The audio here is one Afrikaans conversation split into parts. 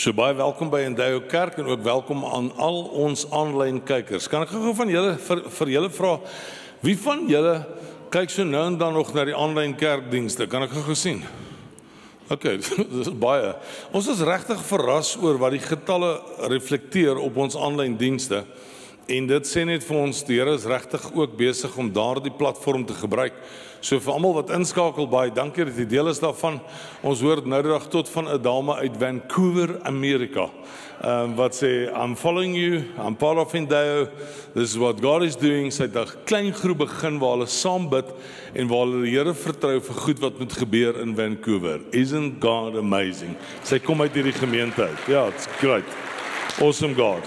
So baie welkom by Endeavour Kerk en ook welkom aan al ons aanlyn kykers. Kan ek gou van julle vir vir julle vra wie van julle kyk so nou en dan nog na die aanlyn kerkdienste? Kan ek gou sien? OK, dis baie. Ons is regtig verras oor wat die getalle reflekteer op ons aanlyn dienste. En dit sê net vir ons die Here is regtig ook besig om daardie platform te gebruik. So vir almal wat inskakel baie dankie dat jy deel is daarvan. Ons hoor nou dag tot van 'n dame uit Vancouver, Amerika. Ehm um, wat sê I'm following you. I'm part of Indeo. This is what God is doing. Sy het 'n klein groep begin waar hulle saam bid en waar hulle die Here vertrou vir goed wat moet gebeur in Vancouver. Isn't God amazing? Sy kom uit hierdie gemeente uit. Ja, it's great. Awesome God.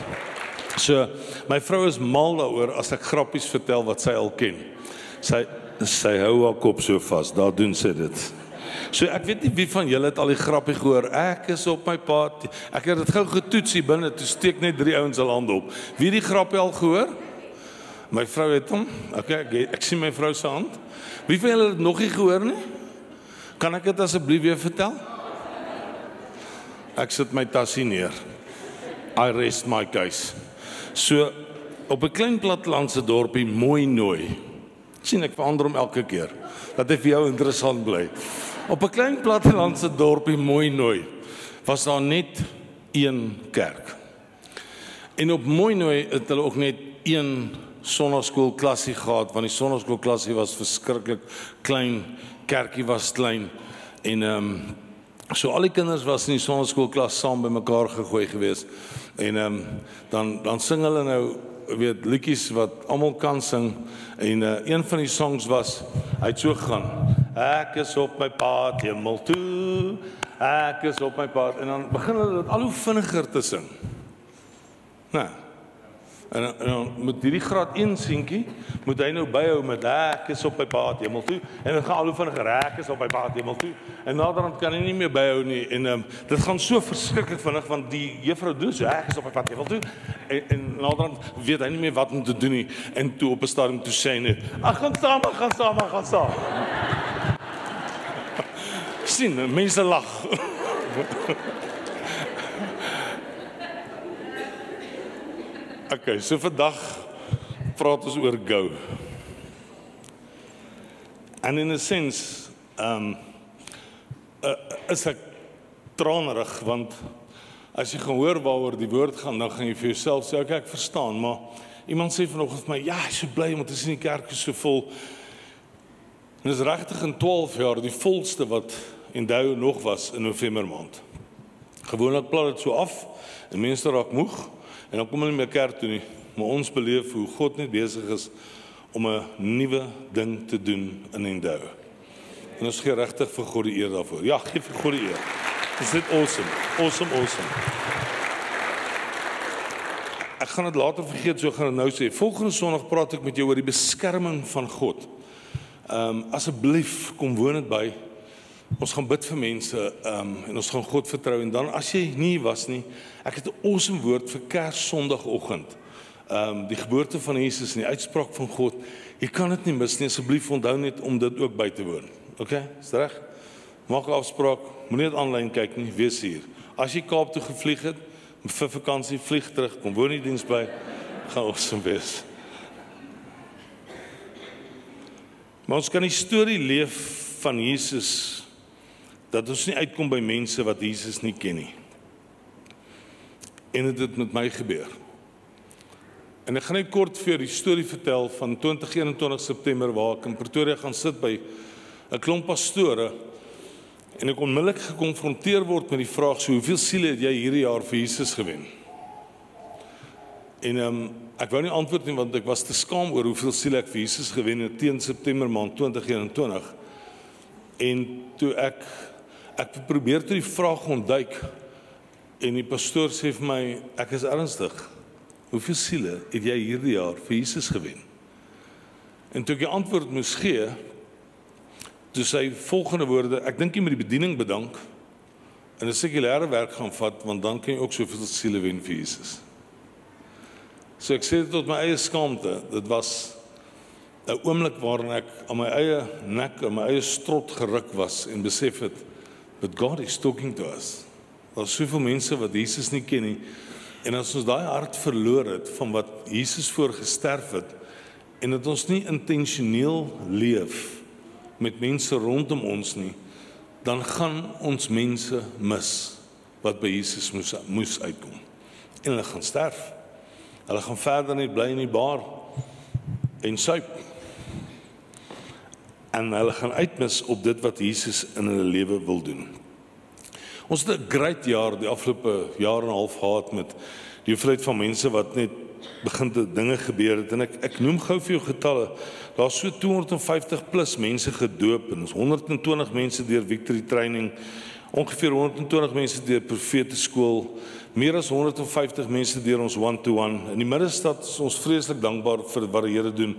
So my vrou is mal daaroor as ek grappies vertel wat sy al ken. Sy sy hou haar kop so vas. Daar doen sy dit. So ek weet nie wie van julle het al die grappie gehoor. Ek is op my pad. Ek het dit gou getoets hier binne. Toe steek net drie ouens al hand op. Wie die grappie al gehoor? My vrou het hom. Okay, ek, ek sien my vrou se hand. Wie van julle het nog nie gehoor nie? Kan ek dit asseblief weer vertel? Ek sit my tasse neer. I rest my case. So op 'n klein plattelandse dorpie mooi nooi. Sien ek verander hom elke keer. Dat dit vir jou interessant bly. Op 'n klein plattelandse dorpie mooi nooi was daar net een kerk. En op mooi nooi het hulle ook net een sonnaskoolklassie gehad want die sonnaskoolklassie was verskriklik klein, kerkie was klein en ehm um, so al die kinders was in die sonnaskoolklas saam bymekaar gegooi geweest. En ehm um, dan dan sing hulle nou weet liedjies wat almal kan sing en uh, een van die songs was hy het so gegaan ek is op my pad hemel toe ek is op my pad en dan begin hulle dit al hoe vinniger te sing. Nou En, en dan met hierdie graad 1 seentjie moet hy nou byhou met ek is op my pad hemel toe. En dit gaan al hoe vinniger ek is op my pad hemel toe. En naderhand kan hy nie meer byhou nie. En um, dit gaan so verskriklik vinnig want die juffrou doen so ek is op my pad hemel toe. En, en naderhand weet hy nie meer wat om te doen nie. En toe op 'n stadium toe sê hy net ag gaan saam gaan saam gaan saam. Sien mense lag Okay, so vandag praat ons oor go. En in 'n sens, ehm um, uh, is ek tranerig want as jy gehoor waaroor die woord gaan, dan gaan jy vir jouself sê, okay, ek verstaan, maar iemand sê vanoggend vir my, ja, ek is so bly om te sien die kerk is so vol. En dis regtig in 12 jaar die volste wat en daai nog was in November maand. Gewoonlik plat dit so af en mense raak moeg. En dan kom hulle meer kerk toe nie, maar ons beleef hoe God net besig is om 'n nuwe ding te doen in Endou. En ons gee regtig vir God die eer daarvoor. Ja, gee vir God die eer. Dis net awesome. Awesome, awesome. Ek gaan dit later vergeet, so gaan ek nou sê. Volgende Sondag praat ek met jou oor die beskerming van God. Ehm um, asseblief kom woon dit by Ons gaan bid vir mense um, en ons gaan God vertrou en dan as jy nie was nie, ek het 'n awesome woord vir Kerssondagoggend. Ehm um, die geboorte van Jesus en die uitspraak van God. Jy kan dit nie mis nie. Asseblief onthou net om dit ook by te woon. OK? Is reg? Maak 'n afspraak. Moenie net aanlyn kyk nie, wees hier. As jy Kaap toe gevlieg het vir vakansie, vlieg terug, kom woon die diens by. Gaan awesome wees. Maar ons kan die storie leef van Jesus dat ons nie uitkom by mense wat Jesus nie ken nie. En dit het met my gebeur. En ek gaan net kort vir die storie vertel van 2021 September waar ek in Pretoria gaan sit by 'n klomp pastore en ek onmiddellik gekonfronteer word met die vraag: "So hoeveel siele het jy hierdie jaar vir Jesus gewen?" En ehm um, ek wou nie antwoord nie want ek was te skaam oor hoeveel siele ek vir Jesus gewen het teen September maand 2021. En toe ek ek probeer toe die vraag ontduik en die pastoor sê vir my ek is ernstig. Hoeveel siele het jy hierdie jaar vir Jesus gewen? En toe ek die antwoord moes gee, toe sy volgende woorde, ek dink jy moet die bediening bedank en 'n sekulêre werk gaan vat want dan kan jy ook soveel siele wen vir Jesus. So ek sê dit tot my eie skaamte, dit was 'n oomblik waarin ek aan my eie nek en my eie strot geruk was en besef het But God is talking to us. Daar's soveel mense wat Jesus nie ken nie. En as ons daai hart verloor het van wat Jesus voor gesterf het en dat ons nie intentioneel leef met mense rondom ons nie, dan gaan ons mense mis wat by Jesus moes moes uitkom. En hulle gaan sterf. Hulle gaan verder net bly in die bar en suip. En hulle gaan uitmis op dit wat Jesus in hulle lewe wil doen. Ons het 'n great jaar die afgelope jaar en 'n half gehad met die hoeveelheid van mense wat net begin te dinge gebeur het en ek ek noem gou vir jou getalle. Daar's so 250 plus mense gedoop en ons 120 mense deur Victory Training, ongeveer 120 mense deur Profete Skool, meer as 150 mense deur ons one-to-one. -one. In die middestad is ons vreeslik dankbaar vir wat die Here doen.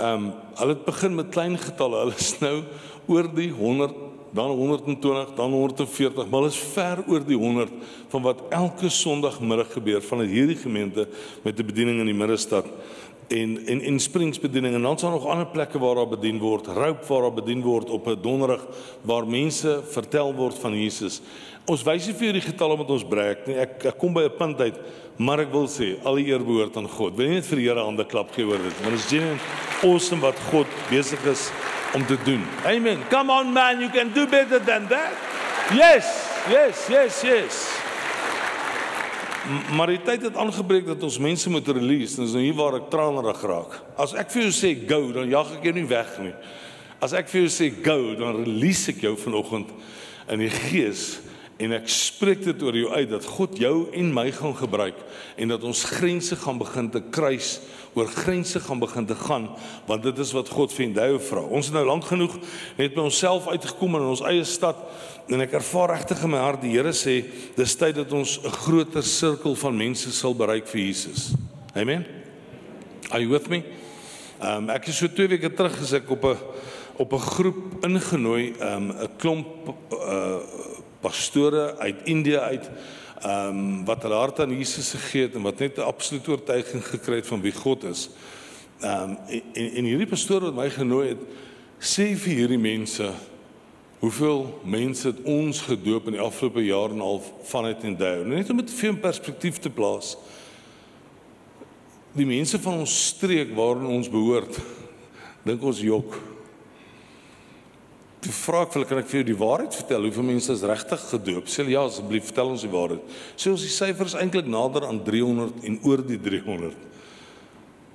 Ehm um, hulle het begin met klein getalle. Hulle is nou oor die 100 dan 120, dan 140, maar is ver oor die 100 van wat elke Sondagmiddag gebeur van hierdie gemeente met 'n bediening in die middestad en en en springsbediening en dan daar nog ander plekke waar daar bedien word, Roop waar daar bedien word op 'n donderdag waar mense vertel word van Jesus. Ons wys nie vir julle die getalle met ons breek nie. Ek ek kom by 'n punt uit, maar ek wil sê al die eer behoort aan God. Wil net vir die Here hande klap gee oor dit. Want dit is genuine awesome wat God besig is om te doen. Amen. Come on man, you can do better than that. Yes, yes, yes, yes. Maar die tyd het aangebreek dat ons mense moet release en dis nou hier waar ek tranerig raak. As ek vir jou sê go, dan jag ek jou nie weg nie. As ek vir jou sê go, dan release ek jou vanoggend in die gees en ek spreek dit oor jou uit dat God jou en my gaan gebruik en dat ons grense gaan begin te kruis oor grense gaan begin te gaan want dit is wat God vir jou vra. Ons het nou lank genoeg net by onsself uitgekom in ons eie stad en ek ervaar regtig in my hart die Here sê dis tyd dat ons 'n groter sirkel van mense sal bereik vir Jesus. Amen. Are you with me? Ehm um, ek is so 2 weke terug gesê ek op 'n op 'n groep ingenooi, ehm um, 'n klomp uh pastore uit Indië uit ehm um, wat hulle hart aan Jesus gegee het en wat net 'n absolute oortuiging gekry het van wie God is. Ehm um, en en hierdie pastoor wat my genooi het, sê vir hierdie mense hoeveel mense het ons gedoop in die afgelope jaar en half vanuit en dou. Net om dit vir 'n perspektief te plaas. Die mense van ons streek waarin ons behoort, dink ons jok Toe vra ek vir hulle kan ek vir jou die waarheid vertel hoeveel mense is regtig gedoop? Sê ja asseblief vertel ons die waarheid. Sê ons die syfers eintlik nader aan 300 en oor die 300.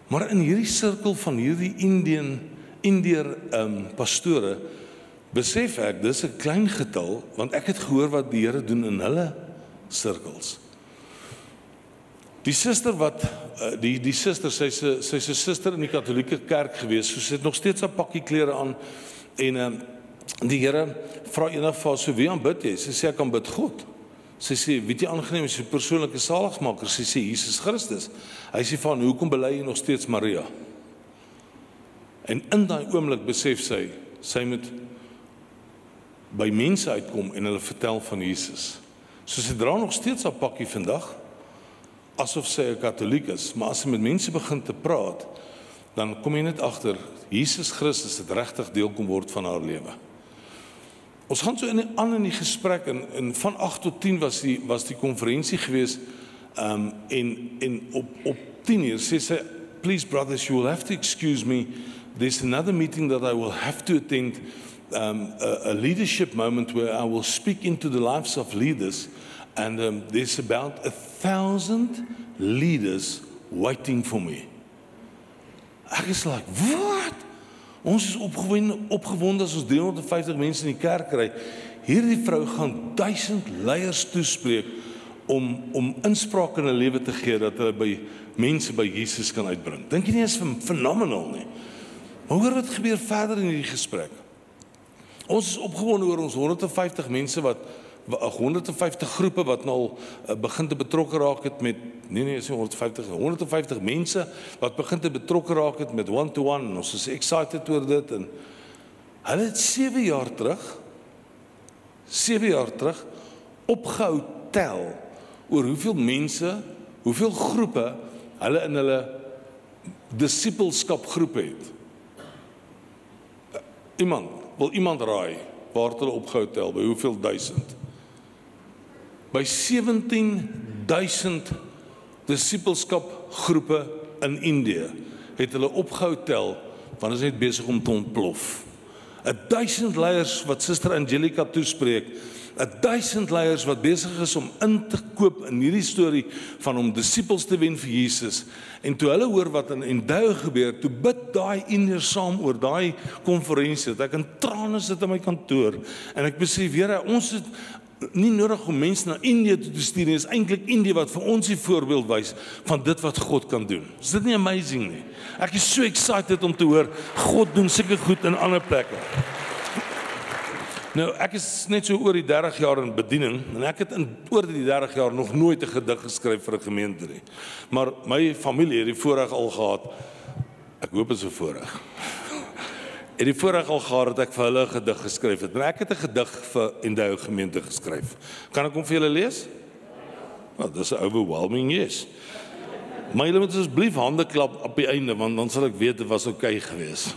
Maar in hierdie sirkel van hierdie Indian Indeer ehm um, pastore besef ek dis 'n klein getal want ek het gehoor wat die Here doen in hulle sirkels. Die suster wat uh, die die suster sy's sy's 'n suster in die Katolieke kerk gewees. So sy het nog steeds 'n pakkie klere aan en ehm um, Die Here vra eendag vir haar so wie aanbid jy? Sy sê ek aanbid God. Sy sê weet jy aangeneem is 'n persoonlike saligmaker. Sy sê Jesus Christus. Hy sê van hoekom bely jy nog steeds Maria? En in daai oomblik besef sy sy moet by mense uitkom en hulle vertel van Jesus. So sy dra nog steeds haar pakkie vandag asof sy 'n katoliek is, maar as sy met mense begin te praat, dan kom jy net agter Jesus Christus het regtig deel kom word van haar lewe. Ons gaan so in aan in die gesprek en in van 8 tot 10 was die was die konferensie gewees. Um en en op op 10 uur sê sy please brothers you will have to excuse me there's another meeting that I will have to attend um a, a leadership moment where I will speak into the lives of leaders and um there's about a thousand leaders waiting for me. Ek is like what? Ons is opgewonde opgewonde as ons 350 mense in die kerk kry. Hierdie vrou gaan 1000 leiers toespreek om om inspraak in hulle lewe te gee dat hulle by mense by Jesus kan uitbring. Dink jy nie is fenomenaal nie? Maar hoor wat gebeur verder in hierdie gesprek. Ons is opgewonde oor ons 150 mense wat 150 groepe wat nou al uh, begin te betrokke raak het met nee nee is 150 150 mense wat begin te betrokke raak het met one to one ons is excited oor dit en hulle het 7 jaar terug 7 jaar terug opgehou tel oor hoeveel mense hoeveel groepe hulle in hulle disipelskap groepe het iemand wil iemand raai waar het hulle opgehou tel by hoeveel duisend by 17000 disipelskap groepe in Indië het hulle opgehou tel want is net besig om te ontplof. 1000 leiers wat Suster Angelica toespreek 1000 leiers wat besig is om in te koop in hierdie storie van om disippels te wen vir Jesus. En toe hulle hoor wat in Enduie gebeur, toe bid daai inner saam oor daai konferensie dat ek in trane sit in my kantoor en ek besef Here, ons het nie nodig om mense na Indië toe te stuur nie. Dit is eintlik Indië wat vir ons die voorbeeld wys van dit wat God kan doen. Is dit nie amazing nie? Ek is so excited om te hoor God doen sulke goed in ander plekke. Nou, ek is net so oor die 30 jaar in bediening en ek het in oor die 30 jaar nog nooit 'n gedig geskryf vir 'n gemeente nie. Maar my familie het die voorreg al gehad. Ek hoop dit is 'n voorreg. Het die voorreg al gehad dat ek vir hulle 'n gedig geskryf het. En ek het 'n gedig vir Endow gemeente geskryf. Kan ek hom vir julle lees? Nou, dis 'n overwhelming yes. Maar julle moet asseblief hande klap op die einde want dan sal ek weet dit was oukei okay geweest.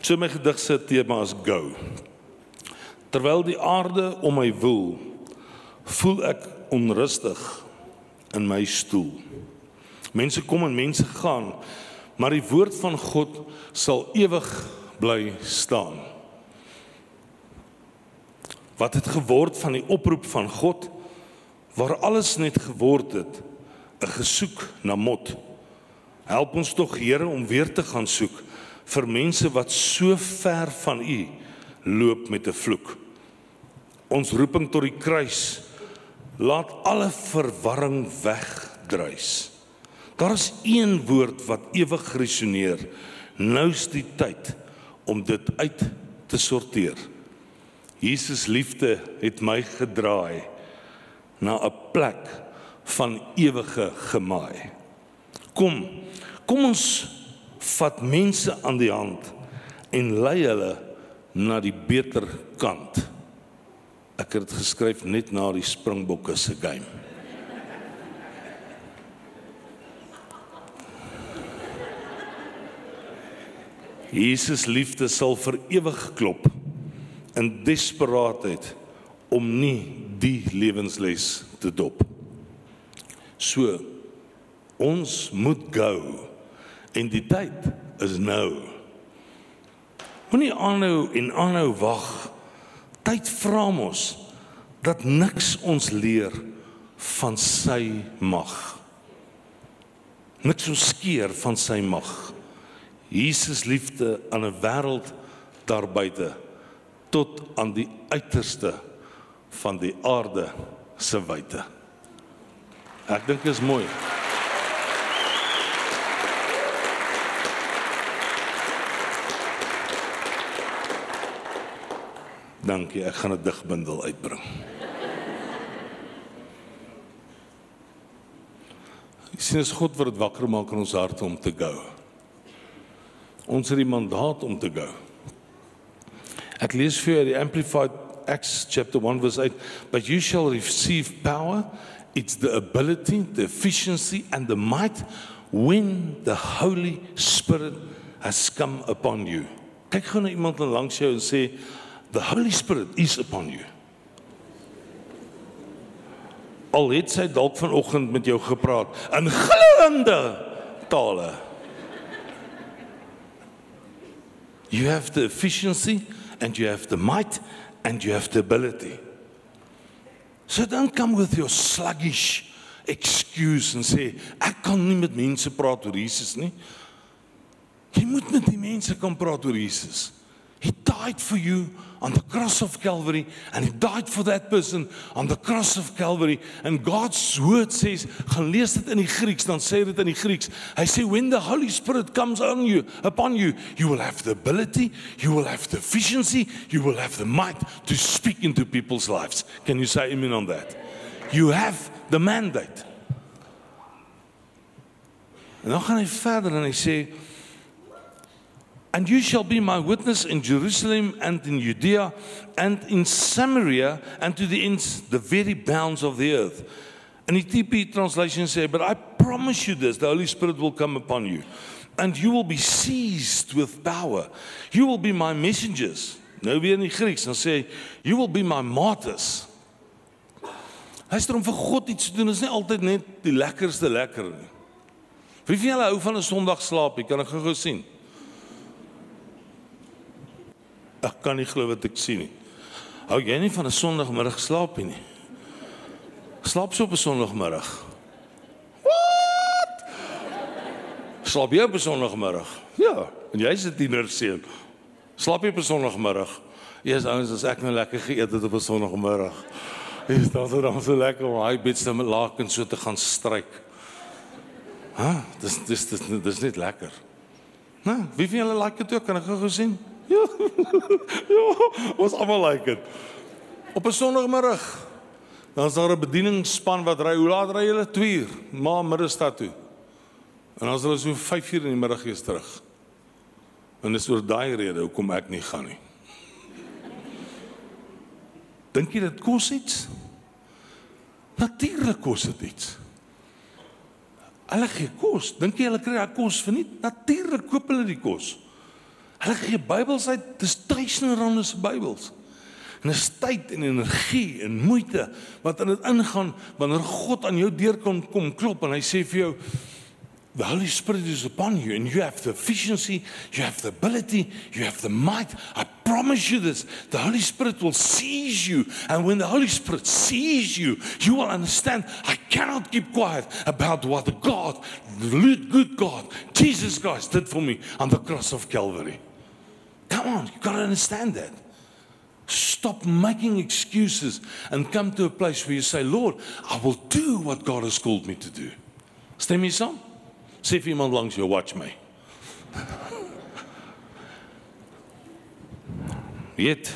So my gedig se tema is go. Terwyl die aarde om my woel, voel ek onrustig in my stoel. Mense kom en mense gaan, maar die woord van God sal ewig bly staan. Wat het geword van die oproep van God waar alles net geword het 'n gesoek na mot. Help ons tog Here om weer te gaan soek vir mense wat so ver van U loop met 'n vloek. Ons roeping tot die kruis laat alle verwarring wegdruis. Daar is een woord wat ewig resoneer. Nou's die tyd om dit uit te sorteer. Jesus liefde het my gedraai na 'n plek van ewige gemaai. Kom, kom ons vat mense aan die hand en lei hulle na die beter kant. Ek het dit geskryf net na die Springbokke se game. Jesus liefde sal vir ewig klop in desperaatheid om nie die lewensles te dop. So ons moet go en die tyd is nou. Moenie aanhou en aanhou wag tyd vra ons dat niks ons leer van sy mag. Niks ons skeer van sy mag. Jesus liefde aan 'n wêreld daar buite tot aan die uiterste van die aarde se wyte. Ek dink dit is mooi. Dankie, ek gaan 'n digbundel uitbring. Sien as God wat dit wakker maak in ons harte om te gou. Ons het die mandaat om te gou. Ek lees vir die amplified Acts chapter 1 verse 8 but you shall receive power it's the ability the efficiency and the might when the holy spirit has come upon you. Kyk gou na iemand langs jou en sê the holy spirit is upon you. Al het sy dalk vanoggend met jou gepraat in glande tale you have the efficiency and you have the might and you have the ability. So don't come with your sluggish excuse and say ek kan nie met mense praat oor Jesus nie. Jy moet met die mense kan praat oor Jesus he died for you on the cross of Calvary and he died for that person on the cross of Calvary. And God's word says gaan lees dit in die Grieks dan sê dit in die Grieks. Hy sê when the holy spirit comes on you upon you you will have the ability you will have the efficiency you will have the might to speak into people's lives. Can you say amen on that? You have the mandate. En dan gaan hy verder en hy sê And you shall be my witness in Jerusalem and in Judea and in Samaria and to the ends, the very bounds of the earth. And the TP translation says, But I promise you this the Holy Spirit will come upon you, and you will be seized with power. You will be my messengers. Nou weer in die Grieks, dan sê You will be my martyrs. Luister om vir God iets te doen is nie altyd net die lekkerste lekker nie. Wie van julle hou van 'n Sondag slaap? Jy kan ek gou sien. Ek kan nie glo wat ek sien nie. Hou jy nie van 'n Sondagmiddag slaap nie? Slaap so op 'n Sondagmiddag. Wat? Slaap jy op 'n Sondagmiddag? Ja, en jy's 'n tienerseun. Slaap jy op 'n Sondagmiddag? Eers ouens as ek nou lekker geëet het op 'n Sondagmiddag. Is dit dan so lekker om hy bits te laak en so te gaan stryk? Ha, dis dis dis dis net lekker. Nou, wie van julle like dit ook? Kan ek gou sien? Ja. ja, ons almal like dit. Op 'n Sondagmiddag dan is daar 'n bedieningsspan wat ry. Hoe laat ry julle? 2 uur, maar middagstad toe. En dan is hulle so 5 uur in die middag weer terug. En dis oor daai rede hoekom ek nie gaan nie. Dink jy dit kos iets? Natuurlik kos dit iets. Hulle gee kos. Dink jy hulle kry kos vir nie? Natuurlik koop hulle die kos. Hulle gee Bybels uit. Dis duisende se Bybels. En dis tyd en energie en moeite wat in dit ingaan wanneer God aan jou deur kom kom klop en hy sê vir jou The Holy Spirit is upon you, and you have the efficiency, you have the ability, you have the might. I promise you this the Holy Spirit will seize you. And when the Holy Spirit sees you, you will understand I cannot keep quiet about what the God, the good God, Jesus Christ did for me on the cross of Calvary. Come on, you've got to understand that. Stop making excuses and come to a place where you say, Lord, I will do what God has called me to do. Stem jy saam? Sê vir iemand langs jou, watch my. Yet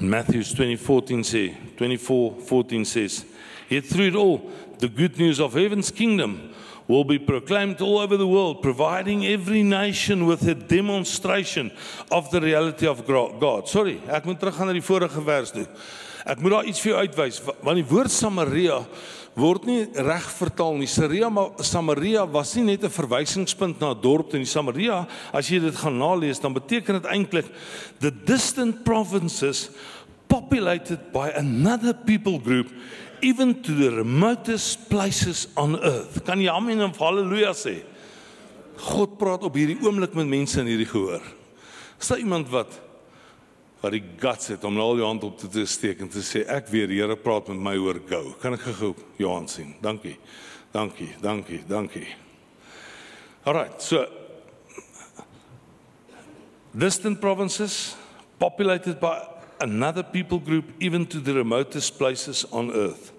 Matthew 20:14 sê 24:14 says, Yet through it all the good news of heaven's kingdom will be proclaimed all over the world, providing every nation with a demonstration of the reality of God. Sorry, ek moet teruggaan na die vorige vers toe. Ek moet daar iets vir jou uitwys want die woord Samaria word nie reg vertaal nie. Samaria Samaria was nie net 'n verwysingspunt na 'n dorp in Samaria. As jy dit gaan nalees, dan beteken dit eintlik the distant provinces populated by another people group even to the remotest places on earth. Kan jy amen en haleluja sê? God praat op hierdie oomblik met mense in hierdie gehoor. Is daar iemand wat wat die guts het om nou al jou hand op te, te steek en te sê ek weer Here praat met my oor gou. Kan ek gou Johan sien? Dankie. Dankie, dankie, dankie. Alright, so distant provinces populated by another people group even to the remotest places on earth.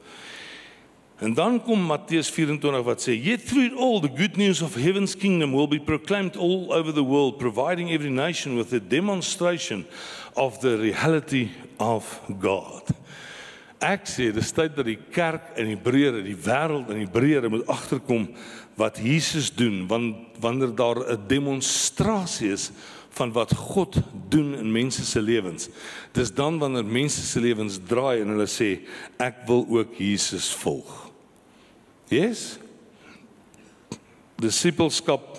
En dan kom Matteus 24 wat sê, "Yet through all the good news of heaven's kingdom will be proclaimed all over the world, providing every nation with a demonstration of the reality of God." Ek sê, dis tyd dat die kerk in Hebreë, die wêreld in Hebreë moet agterkom wat Jesus doen, want wanneer daar 'n demonstrasie is van wat God doen in mense se lewens. Dis dan wanneer mense se lewens draai en hulle sê ek wil ook Jesus volg. Yes. Disipelskap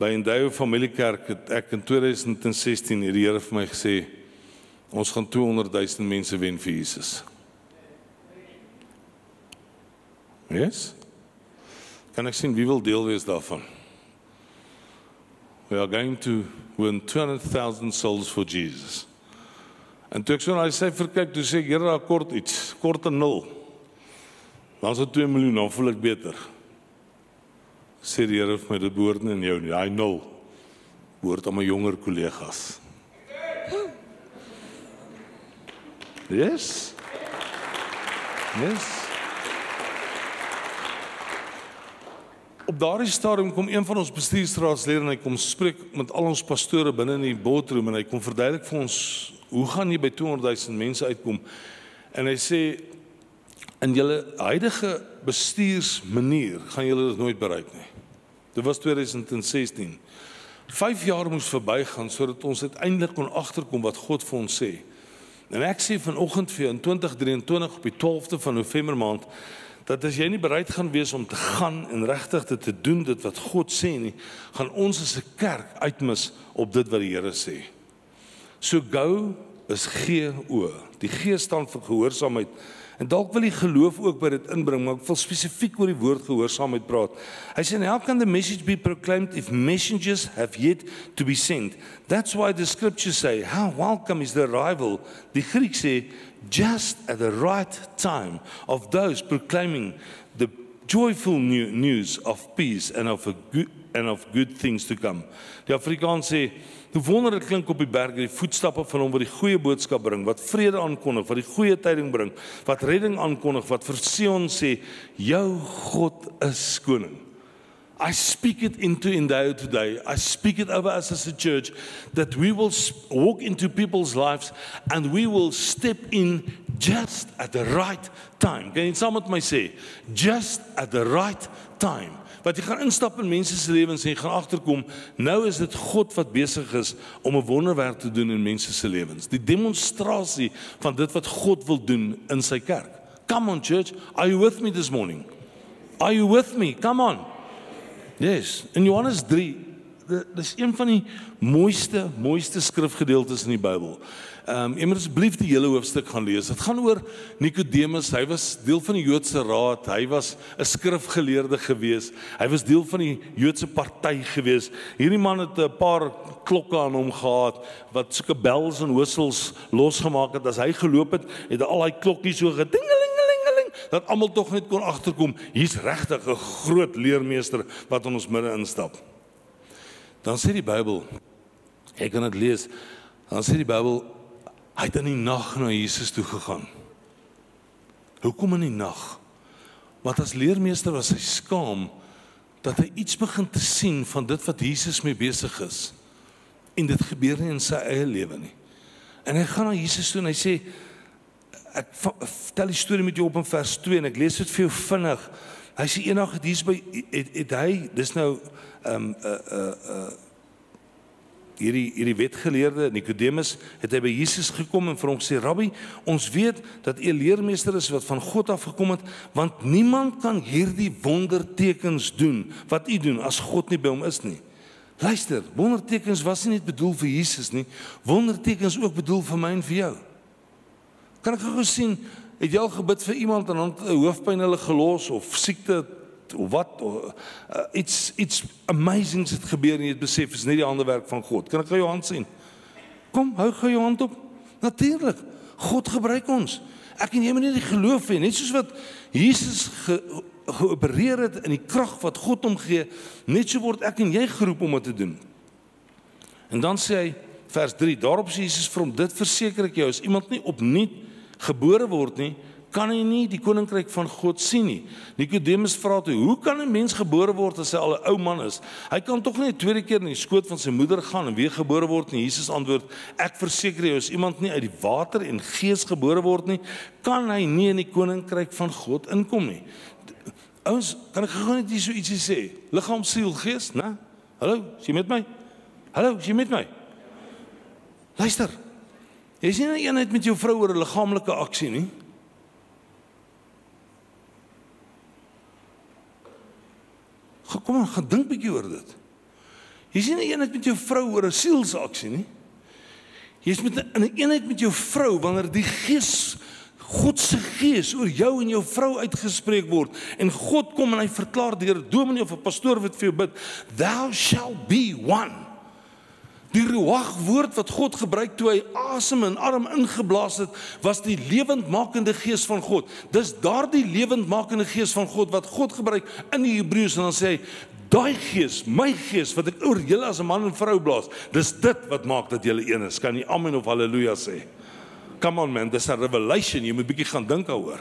by Endeavour Familiekerk het ek in 2016 het die Here vir my gesê ons gaan 200 000 mense wen vir Jesus. Yes. Kan ek sien wie wil deel wees daarvan? We are going to win 200,000 souls for Jesus. En toe ek so na die syfer kyk, toe sê ek, Here, daar kort iets, kort 'n 0. Dan so 2 miljoen, dan voel ek beter. Sê die Here vir my dit behoort nie aan jou nie. Hy nul. Behoort aan my jonger kollegas. Yes. Yes. Op daardie stadium kom een van ons bestuursraadslede en hy kom spreek met al ons pastore binne in die boardroom en hy kom verduidelik vir ons hoe gaan jy by 200 000 mense uitkom? En hy sê in julle huidige bestuursmanier gaan julle dit nooit bereik nie. Dit was 2016. 5 jaar moes verbygaan sodat ons uiteindelik kon agterkom wat God vir ons sê. En ek sê vanoggend vir jou in 2023 op die 12de van November maand dat as jy nie bereid gaan wees om te gaan en regtig dit te doen dit wat God sê nie, gaan ons as 'n kerk uitmis op dit wat die Here sê. So go is G O. Die G staan vir gehoorsaamheid En dalk wil jy geloof ook by dit inbring, maar ek wil spesifiek oor die woord gehoorsaamheid praat. Hy sê how can the message be proclaimed if messengers have yet to be sent? That's why the scriptures say, how welcome is the arrival. Die Griek sê just at the right time of those proclaiming the joyful new news of peace and of a good and of good things to come. Die Afrikaans sê Hoe wonderlik klink op die berg die voetstappe van hom wat die goeie boodskap bring, wat vrede aankondig, wat die goeie tyding bring, wat redding aankondig, wat vir Sion sê, jou God is koning. I speak it into in day today. I speak it over us as a church that we will walk into people's lives and we will step in just at the right time. Can you saam met my sê? Just at the right time wat jy gaan instap in mense se lewens en jy gaan agterkom nou is dit God wat besig is om 'n wonderwerk te doen in mense se lewens. Die demonstrasie van dit wat God wil doen in sy kerk. Come on church, are you with me this morning? Are you with me? Come on. Yes, in Johannes 3, dis een van die mooiste mooiste skrifgedeeltes in die Bybel. Ehm um, moet asseblief die hele hoofstuk gaan lees. Dit gaan oor Nikodemus. Hy was deel van die Joodse raad. Hy was 'n skrifgeleerde gewees. Hy was deel van die Joodse party gewees. Hierdie man het 'n paar klokke aan hom gehad wat sulke bells en whistles losgemaak het as hy geloop het, het al daai klokkies so gedingelingelingeling dat almal tog net kon agterkom. Hier's regtig 'n groot leermeester wat in ons midde instap. Dan sê die Bybel, ek kan dit lees. Dan sê die Bybel Hy het in die nag na Jesus toe gegaan. Hoekom in die nag? Want as leermeester was hy skaam dat hy iets begin te sien van dit wat Jesus mee besig is. En dit gebeur nie in sy eie lewe nie. En hy gaan na Jesus toe en hy sê ek vertel die storie met jou op in vers 2 en ek lees dit vir jou vinnig. Hy sê eendag het hier by het, het hy dis nou ehm um, 'n uh, 'n uh, 'n uh, hierdie hierdie wetgeleerde Nikodemus het hy by Jesus gekom en vir hom sê Rabbi ons weet dat u leermeester is wat van God af gekom het want niemand kan hierdie wondertekens doen wat u doen as God nie by hom is nie Luister wondertekens was nie net bedoel vir Jesus nie wondertekens ook bedoel vir my en vir jou Kan ek gou sien het jy al gebid vir iemand en dan 'n hoofpyn hulle gelos of siekte of wat of, uh, iets iets amazings het gebeur en jy het besef is nie die hande werk van God. Kan ek gou jou hand sien? Kom, hou gou jou hand op. Natuurlik. God gebruik ons. Ek en jy moet net die geloof hê, net soos wat Jesus ge, geopereer het in die krag wat God hom gee, net so word ek en jy geroep om dit te doen. En dan sê hy vers 3, daarop sê Jesus vir hom, dit verseker ek jou, as iemand nie opnuut gebore word nie, kan hy nie die koninkryk van God sien nie. Nikodemus vra toe: "Hoe kan 'n mens gebore word as hy al 'n ou man is? Hy kan tog nie 'n tweede keer in die skoot van sy moeder gaan en weer gebore word nie." Jesus antwoord: "Ek verseker jou, as iemand nie uit die water en gees gebore word nie, kan hy nie in die koninkryk van God inkom nie." Ouens, kan ek gou net hier so ietsie sê? Liggaam, siel, gees, né? Hallo, is jy met my? Hallo, is jy met my? Luister. Jy sien nie eenheid met jou vrou oor 'n liggaamlike aksie nie. Kom aan, gaan dink bietjie oor dit. Jy sien 'n eenheid met jou vrou oor 'n sielsaksie nie. Jy's met 'n eenheid met jou vrou wanneer die Gees God se Gees oor jou en jou vrou uitgespreek word en God kom en hy verklaar deur 'n dominee of 'n pastoor wat vir jou bid, thou shall be one. Die ruach woord wat God gebruik toe hy asem in arm ingeblaas het, was die lewendmakende gees van God. Dis daardie lewendmakende gees van God wat God gebruik in die Hebreëus en dan sê hy, daai gees, my gees wat ek oor julle as 'n man en vrou blaas, dis dit wat maak dat julle een is. Kan jy amen of haleluja sê? Come on man, dis 'n revelation. Jy moet bietjie gaan dink daaroor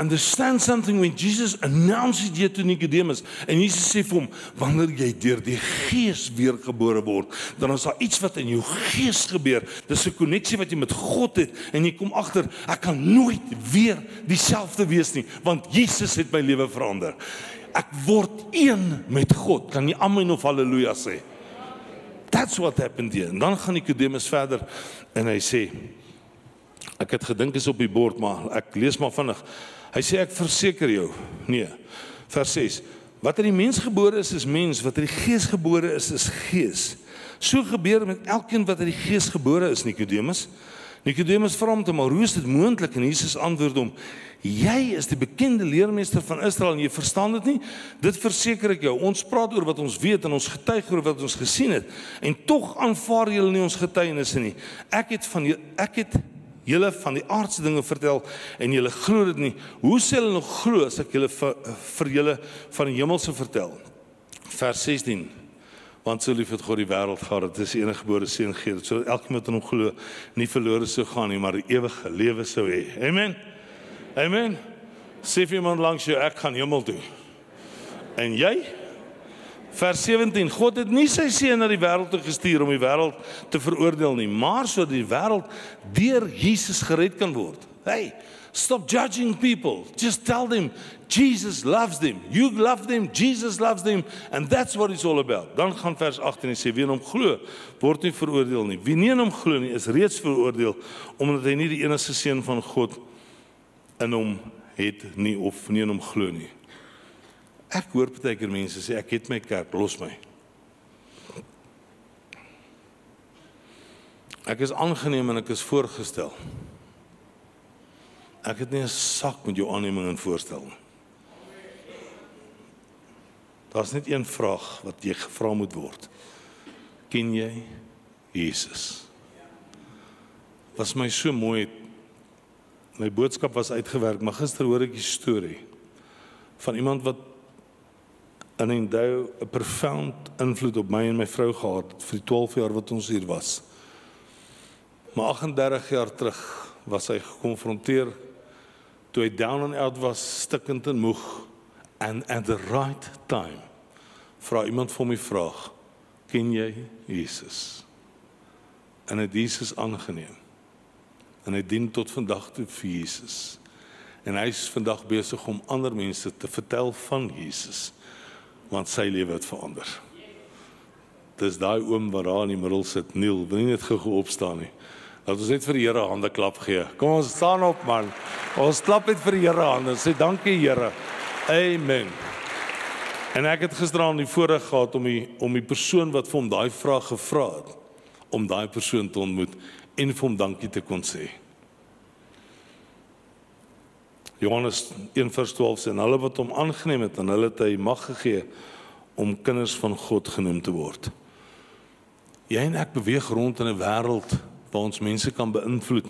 understand something when Jesus announced it to Nicodemus en Jesus sê vir hom wanneer jy deur die gees weergebore word dan is daar iets wat in jou gees gebeur. Dis 'n koneksie wat jy met God het en jy kom agter ek kan nooit weer dieselfde wees nie want Jesus het my lewe verander. Ek word een met God. Kan jy amen of haleluja sê? That's what happened here. En dan gaan Nicodemus verder en hy sê ek het gedink is op die bord maar ek lees maar vinnig Hy sê ek verseker jou. Nee. Vers 6. Wat uit die mens gebore is is mens, wat uit die gees gebore is is gees. So gebeur met elkeen wat uit die gees gebore is, Nikodemus. Nikodemus vra hom te maar hoe is dit moontlik en Jesus antwoord hom jy is die bekende leermeester van Israel en jy verstaan dit nie dit verseker ek jou ons praat oor wat ons weet en ons getuig oor wat ons gesien het en tog aanvaar julle nie ons getuienisse nie ek het van ek het julle van die aardse dinge vertel en julle glo dit nie hoe sê hulle nog glo as ek julle vir, vir julle van die hemelse vertel vers 16 want so lief het God die wêreld gehad dat hy sy enige gebore seun gee dat so elkeen wat in hom glo nie verlore sou gaan nie maar die ewige lewe sou hê. Amen. Amen. Sê vir iemand langs jou ek gaan hemel toe. En jy? Vers 17 God het nie sy seun na die wêreld toe gestuur om die wêreld te veroordeel nie, maar sodat die wêreld deur Jesus gered kan word. Hey, Stop judging people. Just tell them Jesus loves them. You love them, Jesus loves them and that's what it's all about. Dan gaan vers 18 en sê wie in hom glo word nie veroordeel nie. Wie nie in hom glo nie is reeds veroordeel omdat hy nie die enigste seun van God in hom het nie of nie in hom glo nie. Ek hoor baie keer mense sê ek het my kerk, los my. Ek is aangeneem en ek is voorgestel. Ek het nie 'n sak met jou aanneming en voorstel nie. Daar's net een vraag wat jy gevra moet word. Ken jy Jesus? Was my so mooi. My boodskap was uitgewerk, maar gister hoor ek 'n storie van iemand wat in 'n dou 'n profound invloed op my en my vrou gehad vir die 12 jaar wat ons hier was. Maar 38 jaar terug was hy gekonfronteer toe hy down and out was, stikkend en moeg and at the right time vra iemand vir my vraag, ken jy Jesus? En hy het Jesus aangeneem. En hy dien tot vandag toe vir Jesus. En hy is vandag besig om ander mense te vertel van Jesus want sy lewe het verander. Dis daai oom wat daar in die middel sit, Neil, wil nie net gou opstaan nie. Laat ons net vir die Here hande klap gee. Kom ons staan op man. Ons klap net vir die Here hande. Sê dankie Here. Amen. En ek het gisteraan die voorreg gehad om die om die persoon wat vir hom daai vraag gevra het om daai persoon te ontmoet en vir hom dankie te kon sê. Johannes 1:12 sê en hulle wat hom aangeneem het en hulle het hy mag gegee om kinders van God genoem te word. Jy en ek beweeg rond in 'n wêreld waar ons mense kan beïnvloed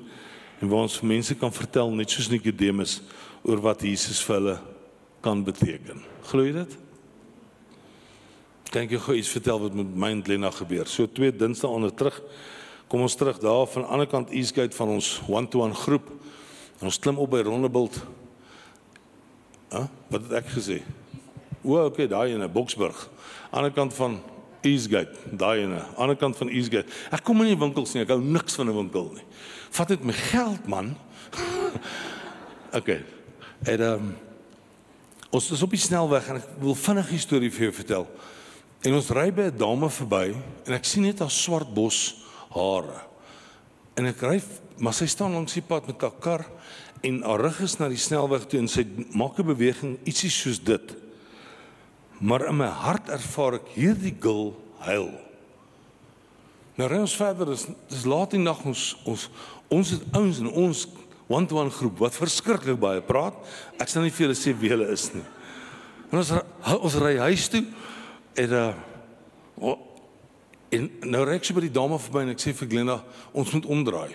en waar ons mense kan vertel net soos Nikodemus oor wat Jesus vir hulle kan beteken. Glo jy dit? Kan ek jou gou iets vertel wat met my en Lena gebeur? So twee dinsdae onder terug kom ons terug daar van die ander kant Eastgate van ons one-to-one groep. En ons klim op by Rondebult. Hæ? Wat het ek gesê? O, okay, daai in 'n Boksburg. Ander kant van Eastgate, daai ene, ander kant van Eastgate. Ek kom in die winkels nie, ek hou niks van 'n winkel nie. Vat net my geld, man. okay. En ehm um, ons is op die snelweg en ek wil vinnig 'n storie vir jou vertel. En ons ry by 'n dame verby en ek sien net haar swart bos hare. En ek ry, maar sy staan langs die pad met haar kar en haar rug is na die snelweg toe en sy maak 'n beweging ietsie soos dit maar in my hart ervaar ek hierdie gil huil. Nou ry ons verder, dis dis laat in nag ons ons ons het ouens in ons one-to-one groep wat verskriklik baie praat. Ek sal nie vir julle sê wie hulle is nie. En ons ons ry huis toe en uh en nou ry ek so by die dame verby en ek sê vir Glenda, ons moet omdraai.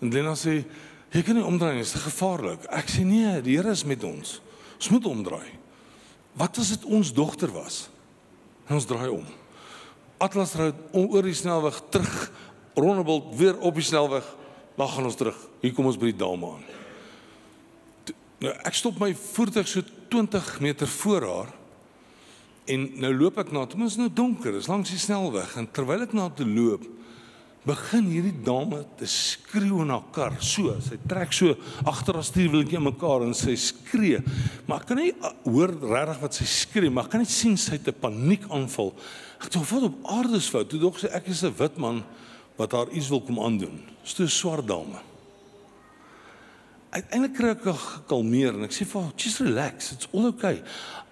En Glenda sê, "Jy kan nie omdraai nie, dit is gevaarlik." Ek sê, "Nee, die Here is met ons. Ons moet omdraai." Wat as dit ons dogter was? En ons draai om. Atlas ry oor die snelweg terug, Rondebult weer op die snelweg, dan gaan ons terug. Hier kom ons by die dame aan. Nou ek stop my voertuig so 20 meter voor haar en nou loop ek na, dit is nou donker, dit is langs die snelweg en terwyl ek na toe loop, begin hierdie dame te skreeu in haar kar. So, sy trek so agter haar stuurwieletjie in mekaar en sy skree. Maar ek kan nie uh, hoor regtig wat sy skree, maar ek kan net sien sy het 'n paniekaanval. Ek dink wat op aarde is fout. Toe dog sy ek is 'n wit man wat haar iets wil kom aandoen. Dis 'n swart dame. uiteindelik kry ek gekalmeer en ek sê vir haar, "Just relax. It's all okay.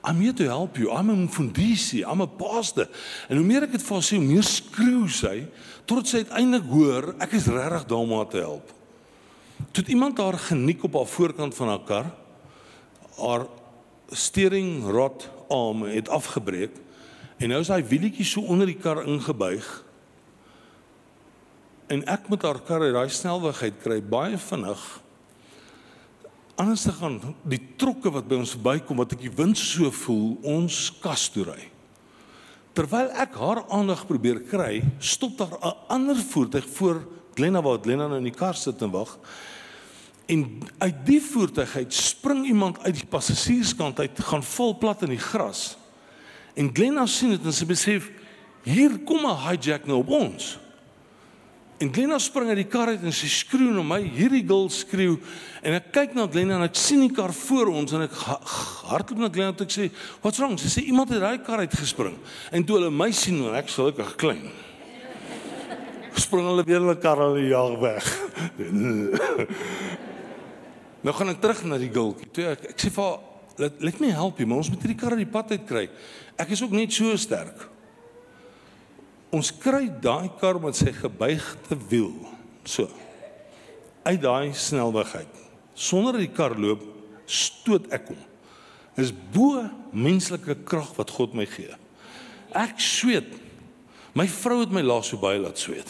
I'm here to help you. I'm a mfundisi. I'm a pastor." En hoe meer ek dit vir haar sê, hoe meer skreeu sy tot sy uiteindelik hoor ek is regtig daar om haar te help. Toe iemand haar geniek op haar voorkant van haar kar, haar steering rod arm het afgebreek en nou is daai wielietjie so onder die kar ingebuig. En ek met haar kar uit daai snelwegheid kry baie vinnig. Anders te gaan die trokke wat by ons verbykom wat ek die wind so voel, ons kas toe ry. Terwyl ek haar aandag probeer kry, stop daar 'n ander voertuig voor Glenna waar Glenna nou in die kar sit en wag. En uit die voertuig uit spring iemand uit die passasierskant uit, gaan vol plat in die gras. En Glenna sien dit en sy besef hier kom 'n hijack nou op ons. En Glenna spring uit die kar uit en sy skreeu na my, hierdie girl skreeu en ek kyk na Glenna en ek sien die kar voor ons en ek hardloop na Glenna en ek sê, "What's wrong?" Sy sê iemand het daai kar uitgespring. En toe hulle my sien en ek gelukkig klein. Spring hulle weer hulle kar al die jaar weg. nou gaan ek terug na die girl. Toe ek, ek sê vir haar, "Let let me help you, maar ons moet hierdie kar uit die pad uit kry." Ek is ook net so sterk. Ons kry daai kar met sy gebuigde wiel so uit daai snelweg uit. Sonder dat die kar loop, stoot ek hom. Is bo menslike krag wat God my gee. Ek sweet. My vrou het my laas so baie laat sweet.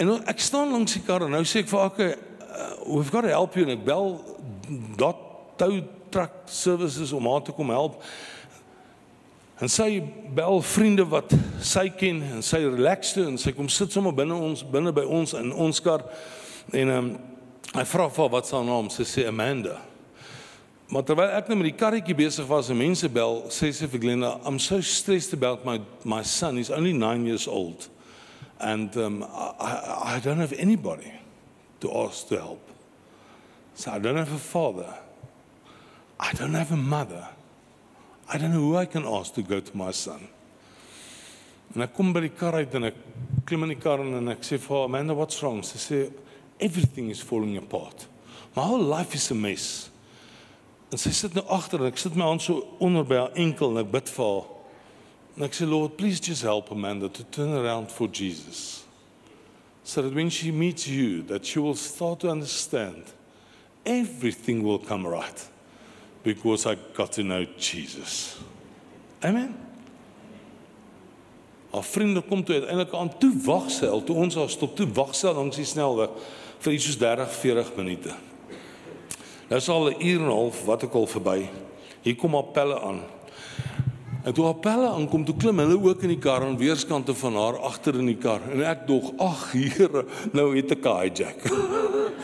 En nou, ek staan langs die kar en nou sê ek vir "Okay, uh, we've got to help you." En ek bel dot tow truck services om haar te kom help. En sy bel vriende wat sy ken en sy relax toe en sy kom sit sommer binne ons binne by ons in ons kar en ehm um, hy vra vir wat sy naam sy sê Amanda. Maar terwyl ek nou met die karretjie besig was en mense bel, sê sy vir Glenda, I'm so stressed about my my son. He's only 9 years old. And um I I don't have anybody to ask to help. So I don't have a father. I don't have a mother. I don't know who I can ask to go to my son. En ek kom by die kar uit en ek klim in die kar en ek sê vir Amanda, what's wrong? Sy sê everything is falling apart. My whole life is a mess. En sy sit nou agter en ek sit my hand so onder by haar enkel en ek bid vir haar. En ek sê Lord, please just help Amanda to turn around for Jesus. So that when she meets you that she will start to understand everything will come right because I got to know Jesus. Amen. Haar vriende kom toe uiteindelik aan toe wag sy al toe ons haar stop toe wag sy langs die snelweg vir iets soos 30 40 minute. Nou is al 'n uur en 'n half wat ek al verby. Hier kom haar pelle aan. En toe haar pelle aankom, toe klim hulle ook in die kar aan weerskante van haar agter in die kar en ek dog, ag Here, nou het ek 'n hijack.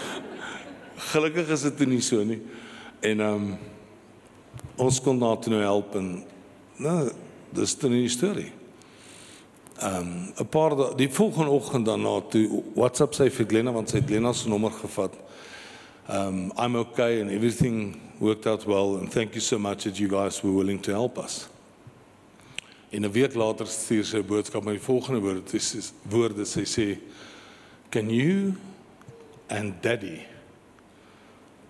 Gelukkig is dit nie so nie. En ehm um, ons kon daar toe nou help en nou dis dan die storie. Ehm um, 'n paar die volgende oggend daarna toe WhatsApp sy vir Glenna want sy het Glenna se nommer gevat. Um I'm okay and everything worked out well and thank you so much that you guys were willing to help us. In 'n week later stuur sy 'n boodskap met die volgende woorde. Dit is woorde sy sê Can you and daddy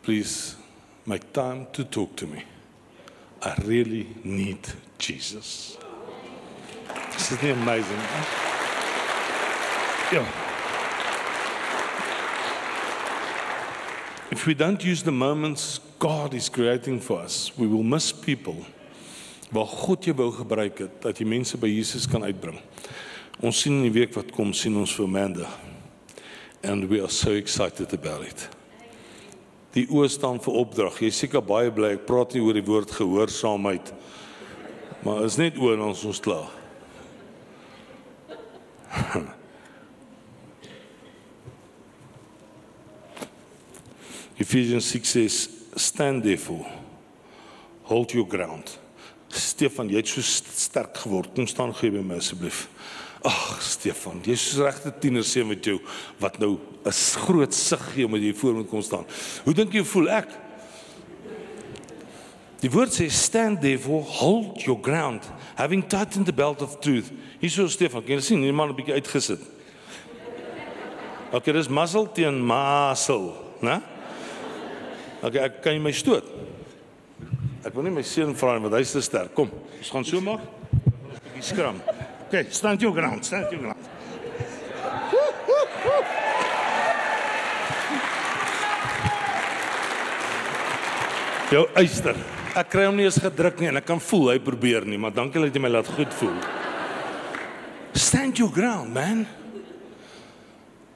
please make time to talk to me? I really need Jesus. Isn't it amazing? Yeah. If we don't use the moments God is creating for us, we will miss people waar God jou wou gebruik het dat jy mense by Jesus kan uitbring. Ons sien in die week wat kom sien ons vir Amanda. And we are so excited about it die oë staan vir opdrag. Jy seker baie bly ek praat nie oor die woord gehoorsaamheid. Maar is net oor ons ons klaar. Ephesians 6 says stand therefore hold your ground. Stefan, jy het so sterk geword. Kom staan gee by my asseblief. Ag Stefan, jy's so regte tiener seun met jou wat nou 'n groot sug gee omdat jy voor moet kom staan. Hoe dink jy voel ek? Die woord sê stand therefore hold your ground having tightened the belt of truth. Hier so Stefan, jy sien, die man 'n bietjie uitgesit. Okay, dis muscle teen muscle, né? Okay, ek kan jy my stoot. Ek wil nie my seun vra nie want hy's te sterk. Kom, ons gaan so maak. Ons 'n bietjie skram. Okay, stand your ground, stand your ground. Jou eister. Ek kry hom nie eens gedruk nie en ek kan voel hy probeer nie, maar dankie dat jy my laat goed voel. Stand your ground, man.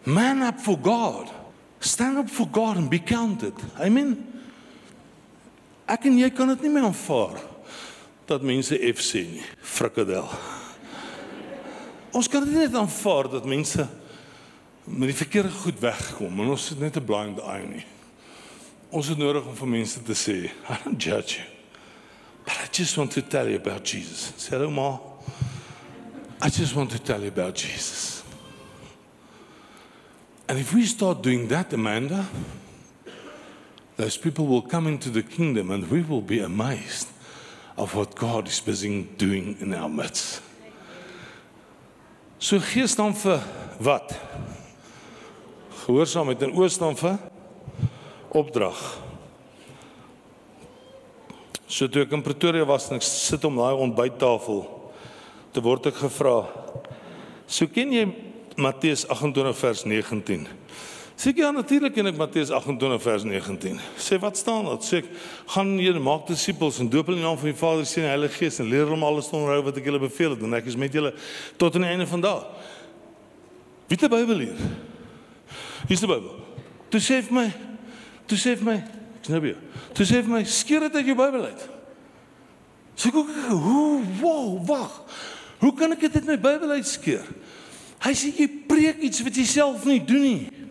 Man up for God. Stand up for God and be counted. I mean ek en jy kan dit nie meer aanvaar dat mense F sê nie. Frikadel. Ons kan dit net aanvaar dat mense met die verkeerde goed wegkom en ons het net 'n blind eye nie. Ons het nodig om vir mense te sê, I don't judge you. But I just want to tell you about Jesus. Sê hulle maar. I just want to tell you about Jesus. And if we start doing that, Amanda, those people will come into the kingdom and we will be amazed of what God is busy doing in our midst. So gee staan vir wat? Gehoorsaamheid en oos staan vir opdrag. So toe ek in Pretoria was en ek sit om daai ontbyttafel te word ek gevra. So ken jy Matteus 28 vers 19? Sê ek ja natuurlik ken ek Matteus 28 vers 19. Sê wat staan daar? Sê ek gaan julle maak disippels en doop hulle in die naam van die Vader, Seun en Heilige Gees en leer hulle om alles te onderhou wat ek julle beveel het en ek is met julle tot aan die einde van daag. Wie het die Bybel hier? Hier is die Bybel. Toe sê vir my, toe sê vir my, ek snap jou. Toe sê vir my, skeer dit uit jou Bybel uit. Sê ek, hoe, wow, wag. Hoe kan ek dit uit my Bybel uitskeer? Hy sê jy preek iets wat jy self nie doen nie.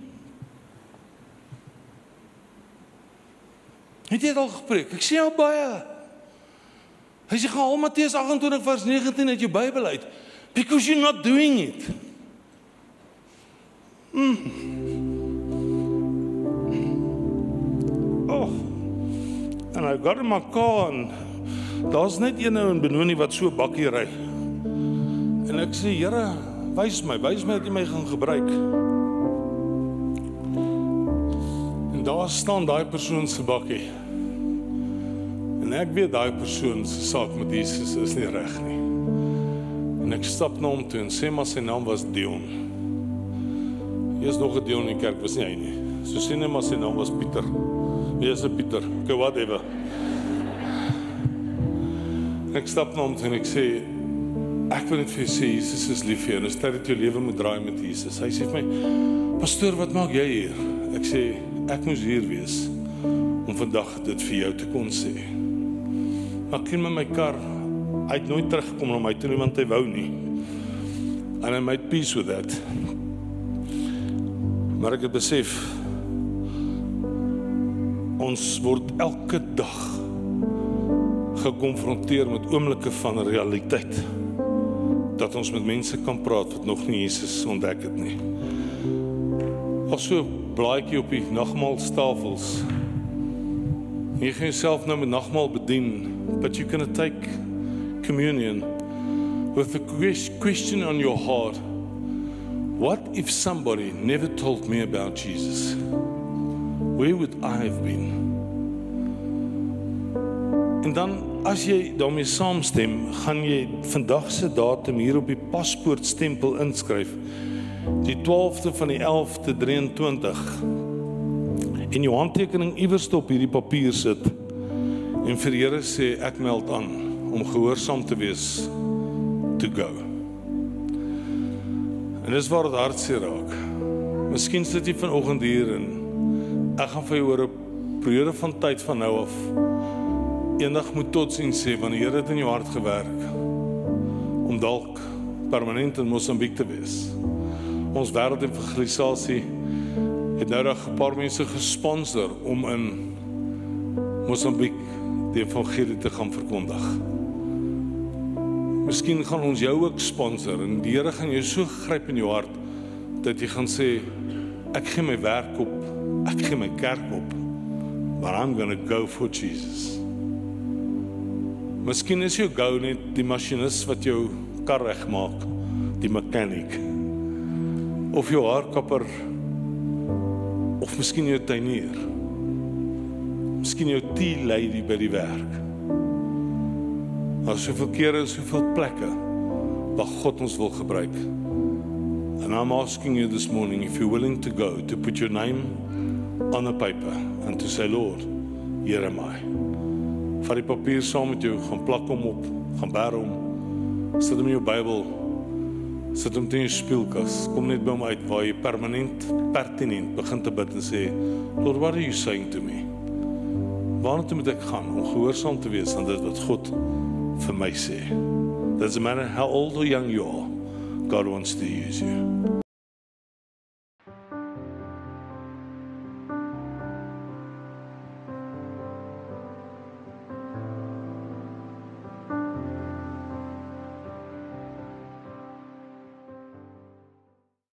Het jy dit al gepreek? Ek sê al baie. Hy sê gaan al Matteus 28 vers 19 uit jou Bybel uit because you're not doing it. Mm. Oh. En I got in my car en daar's net een ou in Benoni wat so bakkie ry. En ek sê Here, wys my, wys my dat jy my gaan gebruik. En daar staan daai persoon se bakkie. En ek weet daai persoon se saak met Jesus is nie reg nie. En ek stap na hom toe en sê maar sy naam was Dion. Hier is nog 'n Dion in die kerk, was nie hy nie. So sê net maar sy naam was Pieter. Wie is 'n Pieter? Okay, whatever. Ek stap na hom toe en ek sê ek wil net vir sê Jesus is lief vir jou en dit is tyd dat jou lewe moet draai met Jesus. Hy sê vir my: "Pastoor, wat maak jy hier?" Ek sê ek moes hier wees om vandag dit vir jou te kon sê. Maar ek in my kar hy het nooit teruggekom na my toe niemand hy wou nie. And I made peace with that. Maar ek het besef ons word elke dag gekonfronteer met oomblikke van realiteit dat ons met mense kan praat wat nog nie Jesus ontdek het nie. As so blaadjie op die nagmaalstafels. Jy gaan jouself nou met nagmaal bedien, but you can take communion with the question on your heart. What if somebody never told me about Jesus? Where would I have been? En dan as jy daarmee saamstem, gaan jy vandag se datum hier op die paspoortstempel inskryf. Die 12de van die 11de 23. En jou handtekening iewers op hierdie papier sit. En vir die Here sê ek meld aan om gehoorsaam te wees to go. En dis waar dit hartseer raak. Miskien sit jy vanoggend hier en ek gaan vir jou oor 'n periode van tyd van nou af eendag moet totsiens sê wanneer die Here dit in jou hart gewerk om dalk permanent in Mosambiek te wees. Ons wêreldevangelisasie het nou reg 'n paar mense gesponsor om in Mosambiek die evangelie te gaan verkondig. Miskien gaan ons jou ook sponsor en die Here gaan jou so gryp in jou hart dat jy gaan sê ek gee my werk op, ek gee my kerk op. But I'm going to go for Jesus. Miskien is jou go net die masjinis wat jou kar regmaak, die mechanic. Of jou haarkapper Of miskien jou tuinier. Miskien jou tea lady by die werk. Daar's soveel kere en soveel plekke waar God ons wil gebruik. And I'm asking you this morning if you're willing to go to put your name on a paper and to say Lord, here am I. Vat die papier saam met jou, gaan plak hom op, gaan bær hom. Sit hom in jou Bybel. Sit hom teen jou speelkas. Kom net by hom uit waar jy permanent pertinent begin te bid en sê, Lord, what are you saying to me? Waartoe moet ek gaan om gehoorsaam te wees aan dit wat God vir my sê? Doesn't matter how old or young you are, God wants to use you.